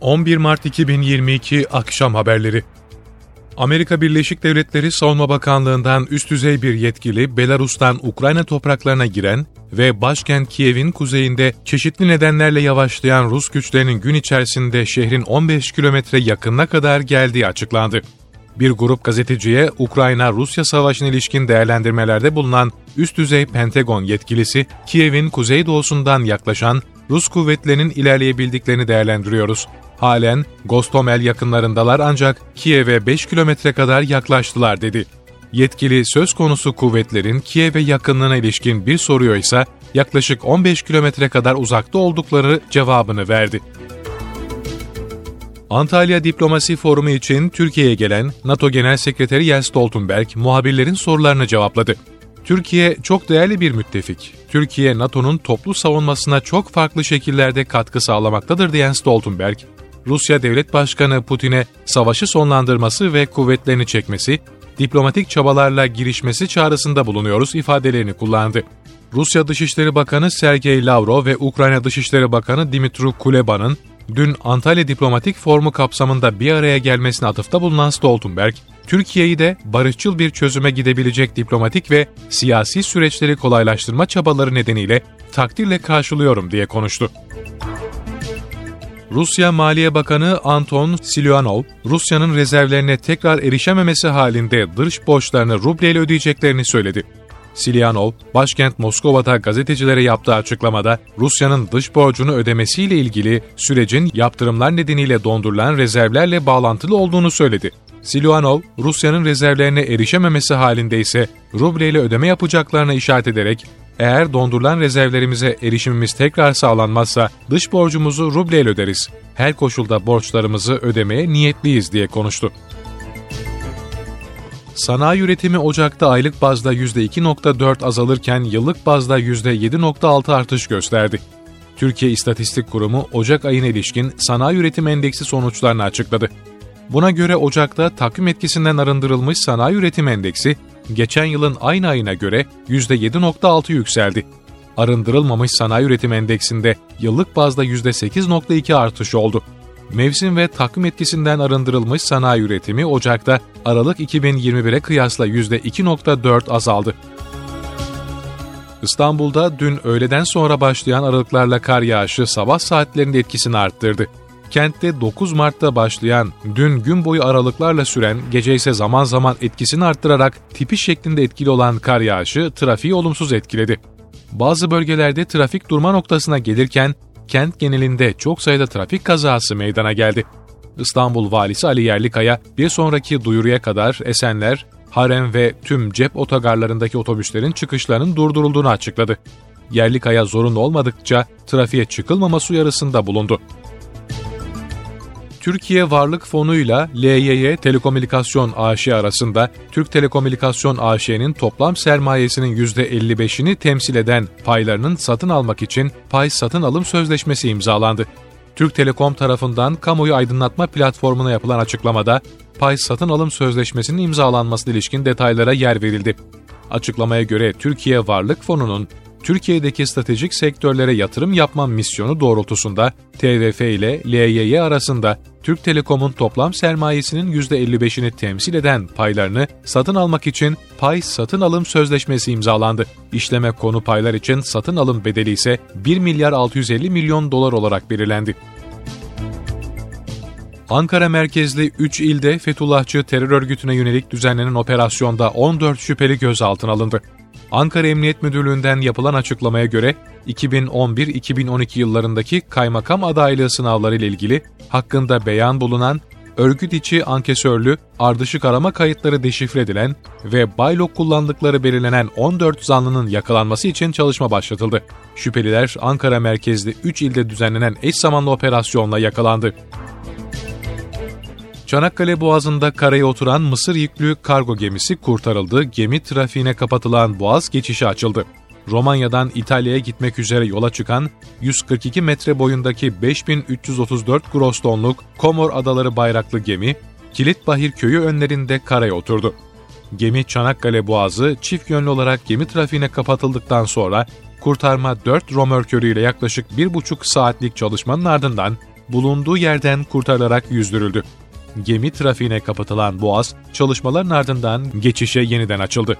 11 Mart 2022 Akşam Haberleri Amerika Birleşik Devletleri Savunma Bakanlığı'ndan üst düzey bir yetkili Belarus'tan Ukrayna topraklarına giren ve başkent Kiev'in kuzeyinde çeşitli nedenlerle yavaşlayan Rus güçlerinin gün içerisinde şehrin 15 kilometre yakınına kadar geldiği açıklandı. Bir grup gazeteciye Ukrayna-Rusya savaşına ilişkin değerlendirmelerde bulunan üst düzey Pentagon yetkilisi, Kiev'in kuzeydoğusundan yaklaşan Rus kuvvetlerinin ilerleyebildiklerini değerlendiriyoruz. Halen Gostomel yakınlarındalar ancak Kiev'e 5 kilometre kadar yaklaştılar dedi. Yetkili söz konusu kuvvetlerin Kiev'e yakınlığına ilişkin bir soruyor ise yaklaşık 15 kilometre kadar uzakta oldukları cevabını verdi. Antalya Diplomasi Forumu için Türkiye'ye gelen NATO Genel Sekreteri Jens Stoltenberg muhabirlerin sorularını cevapladı. Türkiye çok değerli bir müttefik. Türkiye, NATO'nun toplu savunmasına çok farklı şekillerde katkı sağlamaktadır diyen Stoltenberg, Rusya Devlet Başkanı Putin'e savaşı sonlandırması ve kuvvetlerini çekmesi, diplomatik çabalarla girişmesi çağrısında bulunuyoruz ifadelerini kullandı. Rusya Dışişleri Bakanı Sergey Lavrov ve Ukrayna Dışişleri Bakanı Dimitru Kuleba'nın dün Antalya Diplomatik Forumu kapsamında bir araya gelmesine atıfta bulunan Stoltenberg, Türkiye'yi de barışçıl bir çözüme gidebilecek diplomatik ve siyasi süreçleri kolaylaştırma çabaları nedeniyle takdirle karşılıyorum diye konuştu. Rusya Maliye Bakanı Anton Siluanov, Rusya'nın rezervlerine tekrar erişememesi halinde dış borçlarını rubleyle ödeyeceklerini söyledi. Silyanov, başkent Moskova'da gazetecilere yaptığı açıklamada Rusya'nın dış borcunu ödemesiyle ilgili sürecin yaptırımlar nedeniyle dondurulan rezervlerle bağlantılı olduğunu söyledi. Silyanov, Rusya'nın rezervlerine erişememesi halinde ise rubleyle ödeme yapacaklarına işaret ederek eğer dondurulan rezervlerimize erişimimiz tekrar sağlanmazsa dış borcumuzu rubleyle öderiz. Her koşulda borçlarımızı ödemeye niyetliyiz diye konuştu. Sanayi üretimi Ocak'ta aylık bazda %2.4 azalırken yıllık bazda %7.6 artış gösterdi. Türkiye İstatistik Kurumu Ocak ayına ilişkin sanayi üretim endeksi sonuçlarını açıkladı. Buna göre Ocak'ta takvim etkisinden arındırılmış sanayi üretim endeksi geçen yılın aynı ayına göre %7.6 yükseldi. Arındırılmamış sanayi üretim endeksinde yıllık bazda %8.2 artış oldu. Mevsim ve takvim etkisinden arındırılmış sanayi üretimi Ocak'ta Aralık 2021'e kıyasla %2.4 azaldı. İstanbul'da dün öğleden sonra başlayan aralıklarla kar yağışı sabah saatlerinde etkisini arttırdı. Kentte 9 Mart'ta başlayan, dün gün boyu aralıklarla süren, gece ise zaman zaman etkisini arttırarak tipi şeklinde etkili olan kar yağışı trafiği olumsuz etkiledi. Bazı bölgelerde trafik durma noktasına gelirken kent genelinde çok sayıda trafik kazası meydana geldi. İstanbul Valisi Ali Yerlikaya bir sonraki duyuruya kadar Esenler, Harem ve tüm cep otogarlarındaki otobüslerin çıkışlarının durdurulduğunu açıkladı. Yerlikaya zorunlu olmadıkça trafiğe çıkılmaması uyarısında bulundu. Türkiye Varlık Fonu ile LYY Telekomünikasyon AŞ arasında Türk Telekomünikasyon AŞ'nin toplam sermayesinin %55'ini temsil eden paylarının satın almak için pay satın alım sözleşmesi imzalandı. Türk Telekom tarafından kamuoyu aydınlatma platformuna yapılan açıklamada pay satın alım sözleşmesinin imzalanmasına ilişkin detaylara yer verildi. Açıklamaya göre Türkiye Varlık Fonu'nun Türkiye'deki stratejik sektörlere yatırım yapma misyonu doğrultusunda TVF ile LYY arasında Türk Telekom'un toplam sermayesinin %55'ini temsil eden paylarını satın almak için pay satın alım sözleşmesi imzalandı. İşleme konu paylar için satın alım bedeli ise 1 milyar 650 milyon dolar olarak belirlendi. Ankara merkezli 3 ilde Fethullahçı terör örgütüne yönelik düzenlenen operasyonda 14 şüpheli gözaltına alındı. Ankara Emniyet Müdürlüğü'nden yapılan açıklamaya göre 2011-2012 yıllarındaki kaymakam adaylığı sınavları ile ilgili hakkında beyan bulunan örgüt içi ankesörlü ardışık arama kayıtları deşifre edilen ve baylok kullandıkları belirlenen 14 zanlının yakalanması için çalışma başlatıldı. Şüpheliler Ankara merkezli 3 ilde düzenlenen eş zamanlı operasyonla yakalandı. Çanakkale Boğazı'nda karaya oturan Mısır yüklü kargo gemisi kurtarıldı, gemi trafiğine kapatılan boğaz geçişi açıldı. Romanya'dan İtalya'ya gitmek üzere yola çıkan 142 metre boyundaki 5334 gross tonluk Komor Adaları bayraklı gemi, Kilitbahir köyü önlerinde karaya oturdu. Gemi Çanakkale Boğazı çift yönlü olarak gemi trafiğine kapatıldıktan sonra kurtarma 4 romörkörüyle yaklaşık 1,5 saatlik çalışmanın ardından bulunduğu yerden kurtarılarak yüzdürüldü. Gemi trafiğine kapatılan Boğaz, çalışmaların ardından geçişe yeniden açıldı.